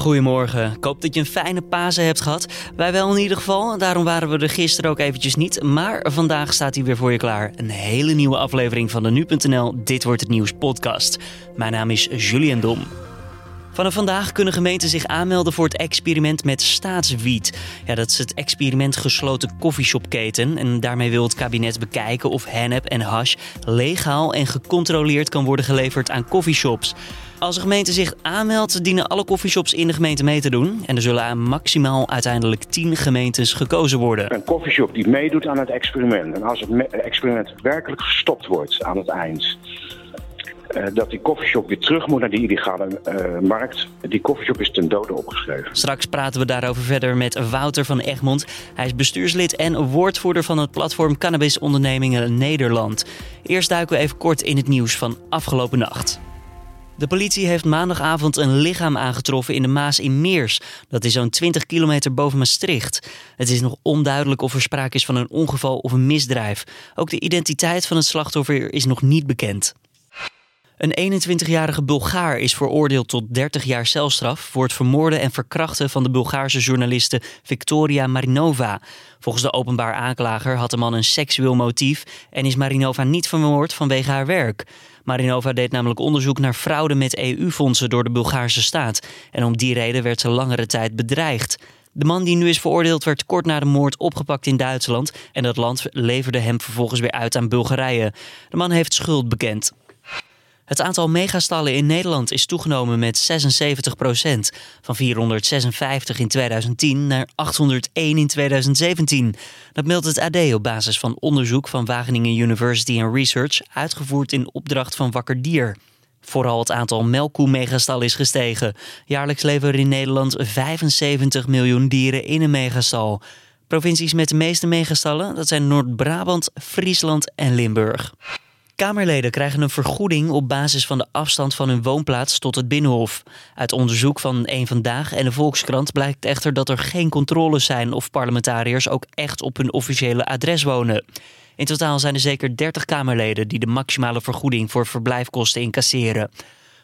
Goedemorgen. Ik hoop dat je een fijne Pasen hebt gehad. Wij wel in ieder geval. Daarom waren we er gisteren ook eventjes niet. Maar vandaag staat hij weer voor je klaar. Een hele nieuwe aflevering van de Nu.nl Dit Wordt Het Nieuws podcast. Mijn naam is Julian Dom. Vanaf vandaag kunnen gemeenten zich aanmelden voor het experiment met staatswiet. Ja, dat is het experiment gesloten koffieshopketen. En daarmee wil het kabinet bekijken of hennep en hash legaal en gecontroleerd kan worden geleverd aan coffeeshops. Als een gemeente zich aanmeldt, dienen alle coffeeshops in de gemeente mee te doen. En er zullen maximaal uiteindelijk 10 gemeentes gekozen worden. Een coffeeshop die meedoet aan het experiment. En als het experiment werkelijk gestopt wordt aan het eind. Uh, dat die koffieshop weer terug moet naar die illegale uh, markt. Die koffieshop is ten dode opgeschreven. Straks praten we daarover verder met Wouter van Egmond. Hij is bestuurslid en woordvoerder van het platform Cannabis Ondernemingen Nederland. Eerst duiken we even kort in het nieuws van afgelopen nacht. De politie heeft maandagavond een lichaam aangetroffen in de Maas in Meers. Dat is zo'n 20 kilometer boven Maastricht. Het is nog onduidelijk of er sprake is van een ongeval of een misdrijf. Ook de identiteit van het slachtoffer is nog niet bekend. Een 21-jarige Bulgaar is veroordeeld tot 30 jaar celstraf voor het vermoorden en verkrachten van de Bulgaarse journaliste Victoria Marinova. Volgens de openbaar aanklager had de man een seksueel motief en is Marinova niet vermoord vanwege haar werk. Marinova deed namelijk onderzoek naar fraude met EU-fondsen door de Bulgaarse staat. En om die reden werd ze langere tijd bedreigd. De man die nu is veroordeeld werd kort na de moord opgepakt in Duitsland. En dat land leverde hem vervolgens weer uit aan Bulgarije. De man heeft schuld bekend. Het aantal megastallen in Nederland is toegenomen met 76 procent. Van 456 in 2010 naar 801 in 2017. Dat meldt het AD op basis van onderzoek van Wageningen University and Research... uitgevoerd in opdracht van Wakker Dier. Vooral het aantal melkkoe-megastallen is gestegen. Jaarlijks leveren in Nederland 75 miljoen dieren in een megastal. Provincies met de meeste megastallen, dat zijn Noord-Brabant, Friesland en Limburg. Kamerleden krijgen een vergoeding op basis van de afstand van hun woonplaats tot het Binnenhof. Uit onderzoek van Eén Vandaag en de Volkskrant blijkt echter dat er geen controles zijn of parlementariërs ook echt op hun officiële adres wonen. In totaal zijn er zeker 30 Kamerleden die de maximale vergoeding voor verblijfkosten incasseren.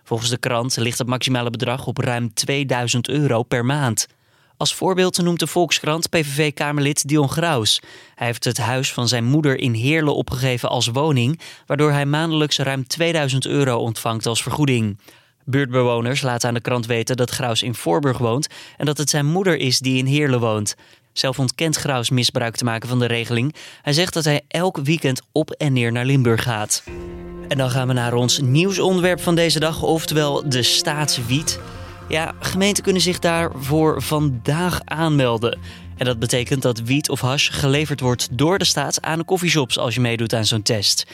Volgens de krant ligt het maximale bedrag op ruim 2000 euro per maand. Als voorbeeld noemt de Volkskrant PVV-Kamerlid Dion Graus. Hij heeft het huis van zijn moeder in Heerlen opgegeven als woning, waardoor hij maandelijks ruim 2000 euro ontvangt als vergoeding. Buurtbewoners laten aan de krant weten dat Graus in Voorburg woont en dat het zijn moeder is die in Heerlen woont. Zelf ontkent Graus misbruik te maken van de regeling. Hij zegt dat hij elk weekend op en neer naar Limburg gaat. En dan gaan we naar ons nieuwsonderwerp van deze dag, oftewel de staatswiet. Ja, gemeenten kunnen zich daarvoor vandaag aanmelden. En dat betekent dat wiet of hash geleverd wordt door de staat aan de koffieshops als je meedoet aan zo'n test.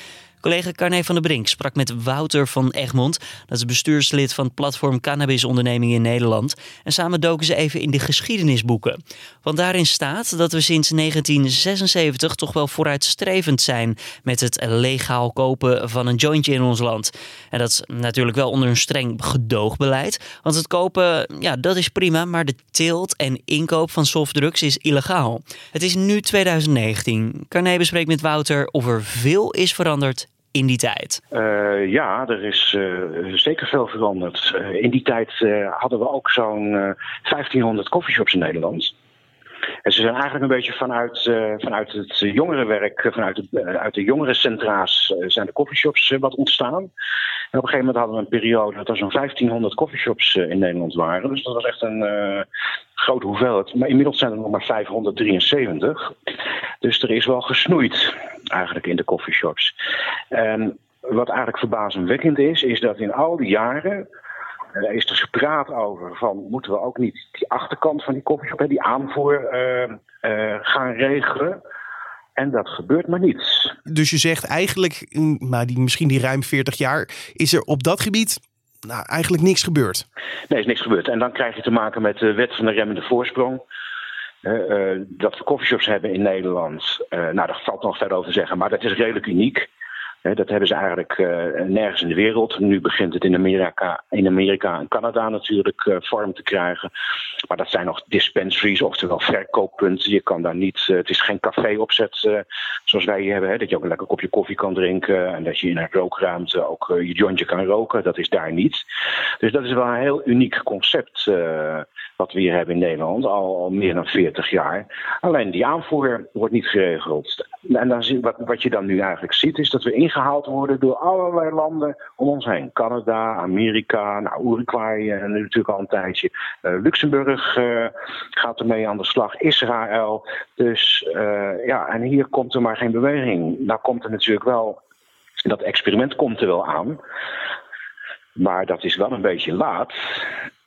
Collega Carne van der Brink sprak met Wouter van Egmond. Dat is bestuurslid van het platform Cannabis Ondernemingen in Nederland. En samen doken ze even in de geschiedenisboeken. Want daarin staat dat we sinds 1976 toch wel vooruitstrevend zijn met het legaal kopen van een jointje in ons land. En dat is natuurlijk wel onder een streng gedoogbeleid. Want het kopen, ja, dat is prima, maar de teelt en inkoop van softdrugs is illegaal. Het is nu 2019. Carne bespreekt met Wouter of er veel is veranderd in die tijd? Uh, ja, er is uh, zeker veel veranderd. Uh, in die tijd hadden we ook zo'n 1500 coffeeshops in Nederland. En ze zijn eigenlijk een beetje vanuit, vanuit het jongerenwerk, vanuit de, uit de jongerencentra's zijn de coffeeshops wat ontstaan. En op een gegeven moment hadden we een periode dat er zo'n 1500 coffeeshops in Nederland waren. Dus dat was echt een grote hoeveelheid. Maar inmiddels zijn er nog maar 573. Dus er is wel gesnoeid eigenlijk in de coffeeshops. En wat eigenlijk verbazingwekkend is, is dat in al die jaren uh, is er gepraat over van moeten we ook niet die achterkant van die coffeeshop, die aanvoer, uh, uh, gaan regelen. En dat gebeurt maar niet. Dus je zegt eigenlijk, maar die, misschien die ruim 40 jaar, is er op dat gebied nou, eigenlijk niks gebeurd? Nee, is niks gebeurd. En dan krijg je te maken met de wet van de remmende voorsprong. Uh, dat we coffeeshops hebben in Nederland. Uh, nou, daar valt nog verder over te zeggen, maar dat is redelijk uniek. dat hebben ze eigenlijk nergens in de wereld. Nu begint het in Amerika, in Amerika en Canada natuurlijk vorm te krijgen. Maar dat zijn nog dispensaries, oftewel verkooppunten. Je kan daar niet, het is geen café-opzet zoals wij hier hebben. Hè, dat je ook een lekker kopje koffie kan drinken en dat je in een rookruimte ook je jointje kan roken. Dat is daar niet. Dus dat is wel een heel uniek concept wat we hier hebben in Nederland, al, meer dan 40 jaar. Alleen die aanvoer wordt niet geregeld. En dan, wat, wat je dan nu eigenlijk ziet, is dat we ingehaald worden door allerlei landen om ons heen. Canada, Amerika, nou, Uruguay uh, natuurlijk al een tijdje. Uh, Luxemburg uh, gaat ermee aan de slag, Israël. Dus ja, en hier komt er maar geen beweging. Nou komt er natuurlijk wel, dat experiment komt er wel aan. Maar dat is wel een beetje laat.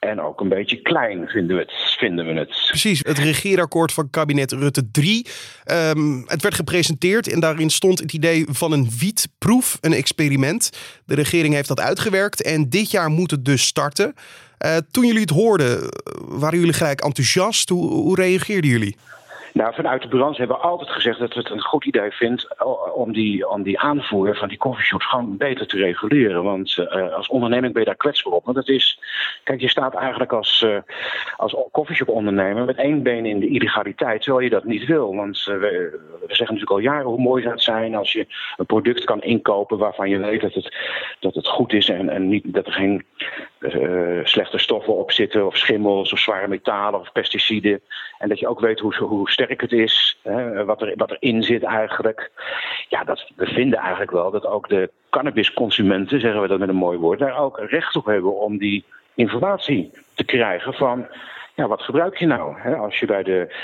En ook een beetje klein vinden we het. Vinden we het. Precies, het regeerakkoord van kabinet Rutte 3. Um, het werd gepresenteerd en daarin stond het idee van een wietproef, een experiment. De regering heeft dat uitgewerkt en dit jaar moet het dus starten. Uh, toen jullie het hoorden, waren jullie gelijk enthousiast? Hoe, hoe reageerden jullie? Nou, vanuit de branche hebben we altijd gezegd dat we het een goed idee vinden om die, om die aanvoer van die coffeeshops gewoon beter te reguleren. Want uh, als onderneming ben je daar kwetsbaar op. Want het is, kijk, je staat eigenlijk als, uh, als coffeeshop ondernemer met één been in de illegaliteit, terwijl je dat niet wil. Want we, we, zeggen natuurlijk al jaren hoe mooi zou het zijn als je een product kan inkopen waarvan je weet dat het, dat het goed is en, en niet, dat er geen slechte stoffen op zitten of schimmels of zware metalen of pesticiden. En dat je ook weet hoe, hoe sterk sterk het is, hè, wat, er, wat erin zit eigenlijk. Ja, dat, we vinden eigenlijk wel dat ook de cannabisconsumenten, zeggen we dat met een mooi woord, daar ook recht op hebben om die informatie te krijgen van, ja, wat gebruik je nou? Hè, als je bij de,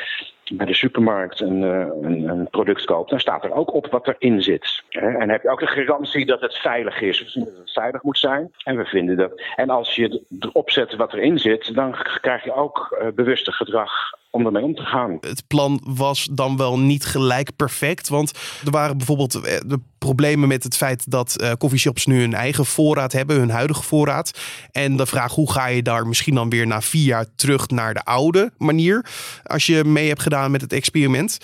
bij de supermarkt een, eh, een, een, product koopt, dan staat er ook op wat erin zit. En heb je ook de garantie dat het veilig is. We vinden dat het veilig moet zijn. En we vinden dat. En als je erop zet wat erin zit, dan krijg je ook uh, bewuste gedrag om ermee om te gaan. Het plan was dan wel niet gelijk perfect. Want er waren bijvoorbeeld eh, de problemen met het feit dat uh, nu hun eigen voorraad hebben, hun huidige voorraad. En de vraag hoe ga je daar misschien dan weer na vier jaar terug naar de oude manier. Als je mee hebt gedaan met het experiment.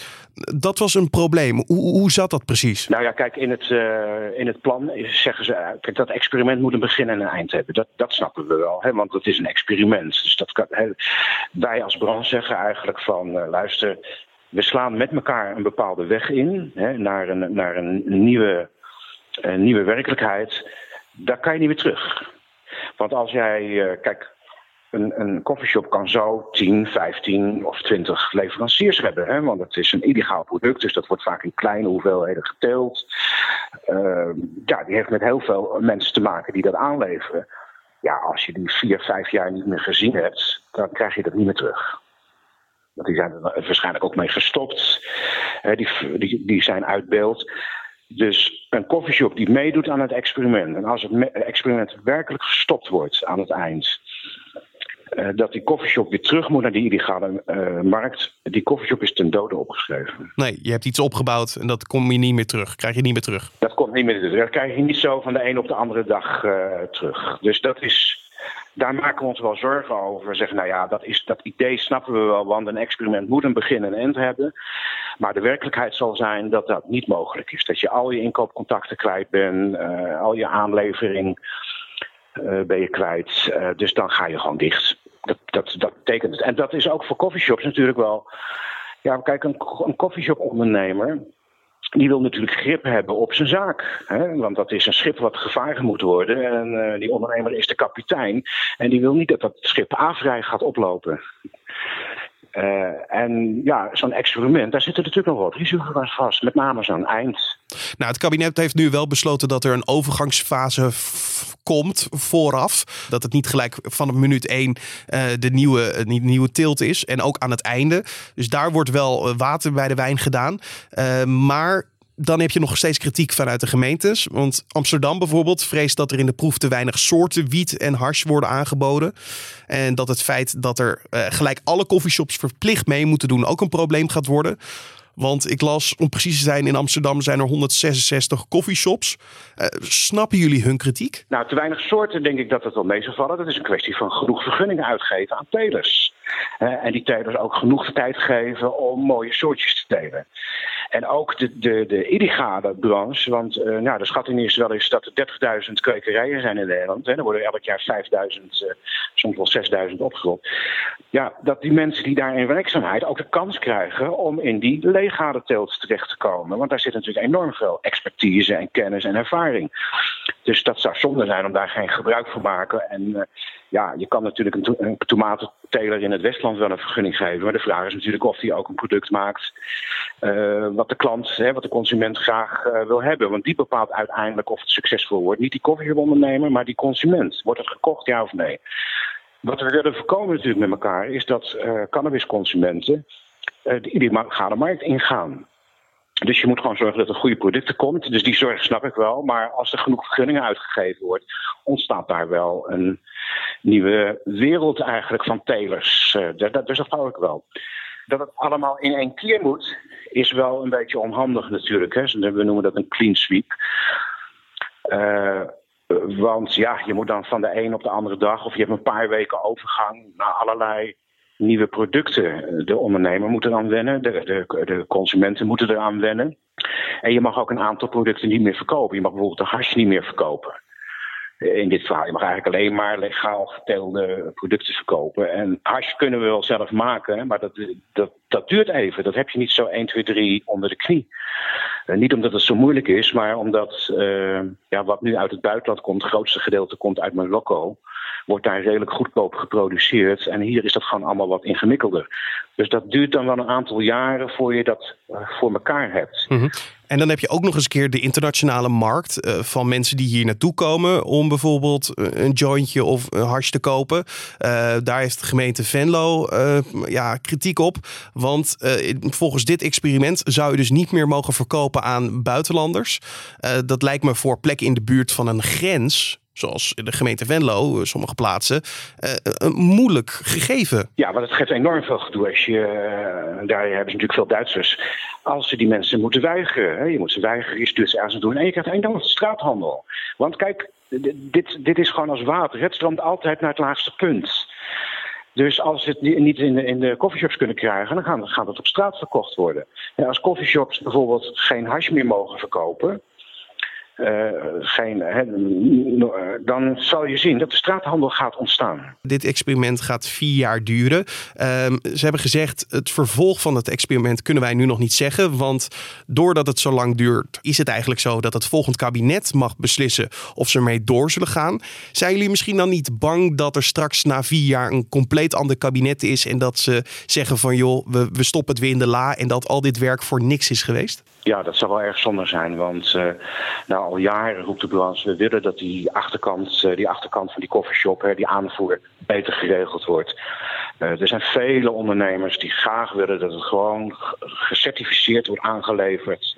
Dat was een probleem. Hoe, hoe zat dat precies? Nou ja, kijk, in het, uh, in het plan zeggen ze. Kijk, dat experiment moet een begin en een eind hebben. Dat, dat snappen we wel, hè, want het is een experiment. Dus dat kan, hè, wij als branche zeggen eigenlijk van uh, luister we slaan met elkaar een bepaalde weg in hè, naar, een, naar een nieuwe, nieuwe werkelijkheid. Daar kan je niet meer terug. Want als jij, kijk, een, een coffeeshop kan zo 10, 15 of 20 leveranciers hebben. Hè? Want het is een illegaal product, dus dat wordt vaak in kleine hoeveelheden geteeld. Uh, ja, die heeft met heel veel mensen te maken die dat aanleveren. Ja, als je die vier, vijf jaar niet meer gezien hebt, dan krijg je dat niet meer terug. Want die zijn er waarschijnlijk ook mee gestopt. die, die, die zijn uit beeld. Dus een koffieshop die meedoet aan het experiment. En als het experiment werkelijk gestopt wordt aan het eind. Uh, dat die koffieshop weer terug moet naar die illegale uh, markt. Die koffieshop is ten dode opgeschreven. Nee, je hebt iets opgebouwd en dat kom je niet meer terug. Krijg je niet meer terug. Dat komt niet meer terug. Dat krijg je niet zo van de een op de andere dag uh, terug. Dus dat is daar maken we ons wel zorgen over. We zeggen, nou ja, dat, is, dat idee snappen we wel, want een experiment moet een begin en een eind hebben. Maar de werkelijkheid zal zijn dat dat niet mogelijk is. Dat je al je inkoopcontacten kwijt bent, al je aanlevering uh, ben je kwijt. Uh, dus dan ga je gewoon dicht. Dat, dat, dat betekent het. En dat is ook voor coffeeshops natuurlijk wel. Ja, kijk, een, een coffeeshop ondernemer die wil natuurlijk grip hebben op zijn zaak. Hè? Want dat is een schip wat gevaren moet worden. En uh, die ondernemer is de kapitein. En die wil niet dat dat schip avrij gaat oplopen. En ja, zo'n experiment, daar zitten natuurlijk nog wat risico's vast. Met name zo'n eind. Nou, het kabinet heeft nu wel besloten dat er een overgangsfase komt vooraf. Dat het niet gelijk vanaf minuut 1 uh, de nieuwe, uh, nieuwe tilt is. En ook aan het einde. Dus daar wordt wel water bij de wijn gedaan. maar dan heb je nog steeds kritiek vanuit de gemeentes. Want Amsterdam bijvoorbeeld vreest dat er in de proef te weinig soorten wiet en hars worden aangeboden. En dat het feit dat er gelijk alle coffeeshops verplicht mee moeten doen ook een probleem gaat worden. Want ik las, om precies te zijn, in Amsterdam zijn er 166 coffeeshops. Uh, snappen jullie hun kritiek? Nou, te weinig soorten denk ik dat het wel mee zal vallen. Dat is een kwestie van genoeg vergunningen uitgeven aan telers. Uh, en die telers ook genoeg tijd geven om mooie soortjes te telen. En ook de, de, de illegale branche, want uh, nou, de schatting is wel eens dat er 30.000 kwekerijen zijn in Nederland. Hè. Er worden elk jaar 5.000, uh, soms wel 6.000 opgerold. Ja, dat die mensen die daar in werkzaamheid ook de kans krijgen om in die legale terecht te komen. Want daar zit natuurlijk enorm veel expertise en kennis en ervaring. Dus dat zou zonde zijn om daar geen gebruik van te maken. En uh, ja, je kan natuurlijk een, to tomatenteler in het Westland wel een vergunning geven. Maar de vraag is natuurlijk of hij ook een product maakt uh, wat de klant, hè, wat de consument graag uh, wil hebben. Want die bepaalt uiteindelijk of het succesvol wordt. Niet die koffieshop-ondernemer, maar die consument. Wordt het gekocht, ja of nee? Wat we willen voorkomen natuurlijk met elkaar is dat uh, cannabisconsumenten die illegale markt ingaan. Dus je moet gewoon zorgen dat er goede producten komt. Dus die zorg snap ik wel. Maar als er genoeg vergunningen uitgegeven wordt, ontstaat daar wel een nieuwe wereld eigenlijk van telers. Uh, dat, dus dat hou ik wel. Dat het allemaal in één keer moet, is wel een beetje onhandig natuurlijk. Hè. We noemen dat een clean sweep. Uh, want ja, je moet dan van de een op de andere dag, of je hebt een paar weken overgang naar allerlei nieuwe producten. De ondernemer moet eraan wennen, de, de, de consumenten moeten eraan wennen. En je mag ook een aantal producten niet meer verkopen. Je mag bijvoorbeeld de hash niet meer verkopen. In dit verhaal, je mag eigenlijk alleen maar legaal geteelde producten verkopen. En hash kunnen we wel zelf maken, maar dat, dat, dat duurt even. Dat heb je niet zo 1, 2, 3 onder de knie. Uh, niet omdat het zo moeilijk is, maar omdat uh, ja, wat nu uit het buitenland komt, het grootste gedeelte komt uit Marokko wordt daar redelijk goedkoop geproduceerd. En hier is dat gewoon allemaal wat ingewikkelder. Dus dat duurt dan wel een aantal jaren voor je dat uh, voor elkaar hebt. -hmm. En dan heb je ook nog eens keer de internationale markt uh, van mensen die hier naartoe komen om bijvoorbeeld een jointje of een hash te kopen. Daar heeft de gemeente Venlo ja, kritiek op. Want volgens dit experiment zou je dus niet meer mogen verkopen aan buitenlanders. dat lijkt me voor plekken in de buurt van een grens zoals de gemeente Venlo, sommige plaatsen, uh, een moeilijk gegeven. Ja, want het geeft enorm veel gedoe. Als je, uh, daar hebben ze natuurlijk veel Duitsers. Als ze die mensen moeten weigeren, hè, je moet ze weigeren, je stuurt ze aan doen en je krijgt enorm straathandel. Want kijk, dit, dit is gewoon als water. Het stroomt altijd naar het laagste punt. Dus als ze het niet in de, in coffeeshops kunnen krijgen, dan gaan, gaat het op straat verkocht worden. En als coffeeshops bijvoorbeeld geen hash meer mogen verkopen, uh, geen, dan zal je zien dat de straathandel gaat ontstaan. Dit experiment gaat vier jaar duren. Um, ze hebben gezegd, het vervolg van het experiment kunnen wij nu nog niet zeggen. Want doordat het zo lang duurt, is het eigenlijk zo dat het volgend kabinet mag beslissen of ze ermee door zullen gaan. Zijn jullie misschien dan niet bang dat er straks na vier jaar een compleet ander kabinet is en dat ze zeggen van joh, we, we stoppen het weer in de la en dat al dit werk voor niks is geweest? Ja, dat zou wel erg zonde zijn, want uh, nou, al jaren roept de branche, we willen dat die achterkant, uh, die achterkant van die koffieshop, hè, die aanvoer, beter geregeld wordt. Uh, er zijn vele ondernemers die graag willen dat het gewoon gecertificeerd wordt aangeleverd.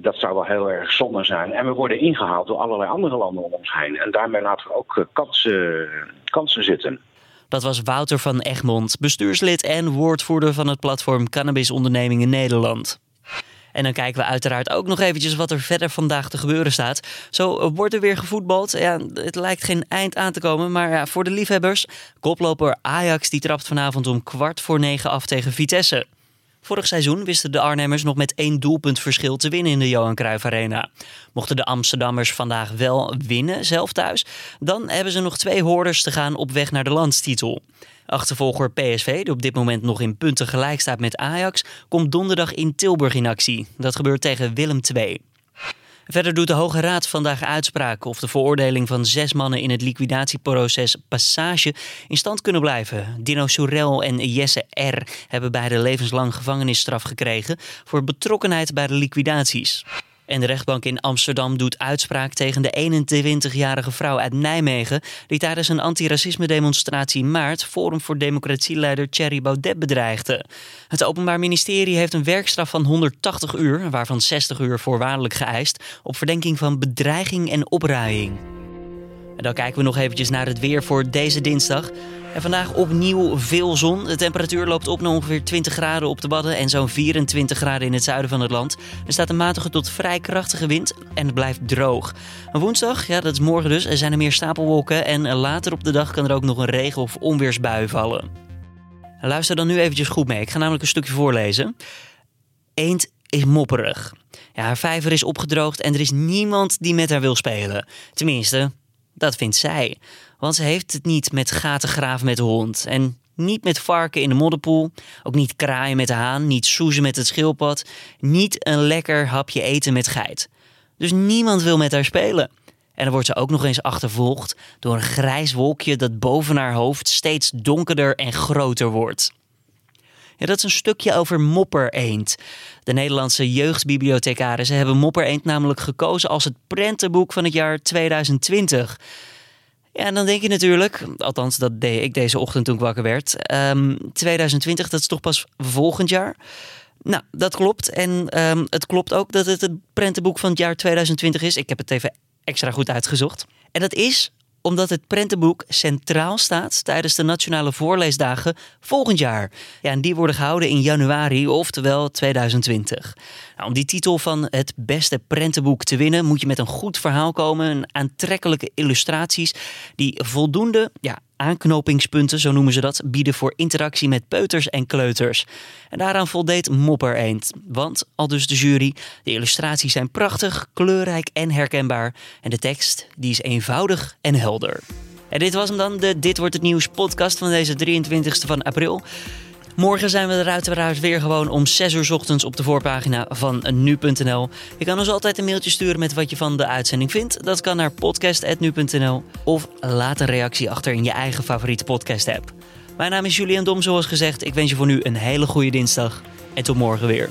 dat zou wel heel erg zonde zijn. En we worden ingehaald door allerlei andere landen om ons heen. En daarmee laten we ook kansen, kansen zitten. Dat was Wouter van Egmond, bestuurslid en woordvoerder van het platform Cannabis Ondernemingen Nederland. En dan kijken we uiteraard ook nog eventjes wat er verder vandaag te gebeuren staat. Zo wordt er weer gevoetbald. Ja, het lijkt geen eind aan te komen, maar ja, voor de liefhebbers. Koploper Ajax die trapt vanavond om kwart voor negen af tegen Vitesse. Vorig seizoen wisten de Arnhemmers nog met één doelpunt verschil te winnen in de Johan Cruijff Arena. Mochten de Amsterdammers vandaag wel winnen, zelf thuis, dan hebben ze nog twee hoorders te gaan op weg naar de landstitel. Achtervolger PSV, die op dit moment nog in punten gelijk staat met Ajax, komt donderdag in Tilburg in actie. Dat gebeurt tegen Willem II. Verder doet de Hoge Raad vandaag uitspraken of de veroordeling van zes mannen in het liquidatieproces Passage in stand kunnen blijven. Dino Soerel en Jesse R. hebben beide levenslang gevangenisstraf gekregen voor betrokkenheid bij de liquidaties. En de rechtbank in Amsterdam doet uitspraak tegen de 21-jarige vrouw uit Nijmegen... die tijdens een antiracisme-demonstratie maart... Forum voor Democratieleider Thierry Baudet bedreigde. Het Openbaar Ministerie heeft een werkstraf van 180 uur... waarvan 60 uur voorwaardelijk geëist... op verdenking van bedreiging en opruiing. En dan kijken we nog eventjes naar het weer voor deze dinsdag. En vandaag opnieuw veel zon. De temperatuur loopt op naar ongeveer 20 graden op de Wadden en zo'n 24 graden in het zuiden van het land. Er staat een matige tot vrij krachtige wind en het blijft droog. En woensdag, ja dat is morgen dus, er zijn er meer stapelwolken en later op de dag kan er ook nog een regen- of onweersbui vallen. Luister dan nu eventjes goed mee, ik ga namelijk een stukje voorlezen. Eend is mopperig. Ja, haar vijver is opgedroogd en er is niemand die met haar wil spelen. Tenminste, dat vindt zij. Want ze heeft het niet met gaten graven met hond. En niet met varken in de modderpoel. Ook niet kraaien met de haan. Niet soezen met het schildpad. Niet een lekker hapje eten met geit. Dus niemand wil met haar spelen. En dan wordt ze ook nog eens achtervolgd door een grijs wolkje dat boven haar hoofd steeds donkerder en groter wordt. Ja, dat is een stukje over moppereend. De Nederlandse jeugdbibliothecarissen hebben moppereend namelijk gekozen als het prentenboek van het jaar 2020. Ja, en dan denk je natuurlijk, althans dat deed ik deze ochtend toen ik wakker werd. 2020, ehm, dat is toch pas volgend jaar? Nou, dat klopt. En ehm, het klopt ook dat het het prentenboek van het jaar 2020 is. Ik heb het even extra goed uitgezocht. En dat is omdat het prentenboek centraal staat tijdens de Nationale Voorleesdagen volgend jaar. Ja, en die worden gehouden in januari, oftewel 2020. Nou, om die titel van het beste prentenboek te winnen, moet je met een goed verhaal komen, aantrekkelijke illustraties die voldoende ja, aanknopingspunten, zo noemen ze dat, bieden voor interactie met peuters en kleuters. En daaraan voldeed Mopper Eend. Want, al dus de jury, de illustraties zijn prachtig, kleurrijk en herkenbaar. En de tekst, die is eenvoudig en helder. En dit was hem dan, de Dit Wordt Het Nieuws podcast van deze 23e van april. Morgen zijn we er uiteraard weer gewoon om 6 uur ochtends op de voorpagina van nu.nl. Je kan ons altijd een mailtje sturen met wat je van de uitzending vindt. Dat kan naar podcast.nu.nl of laat een reactie achter in je eigen favoriete podcast app. Mijn naam is Julian Dom, zoals gezegd. Ik wens je voor nu een hele goede dinsdag en tot morgen weer.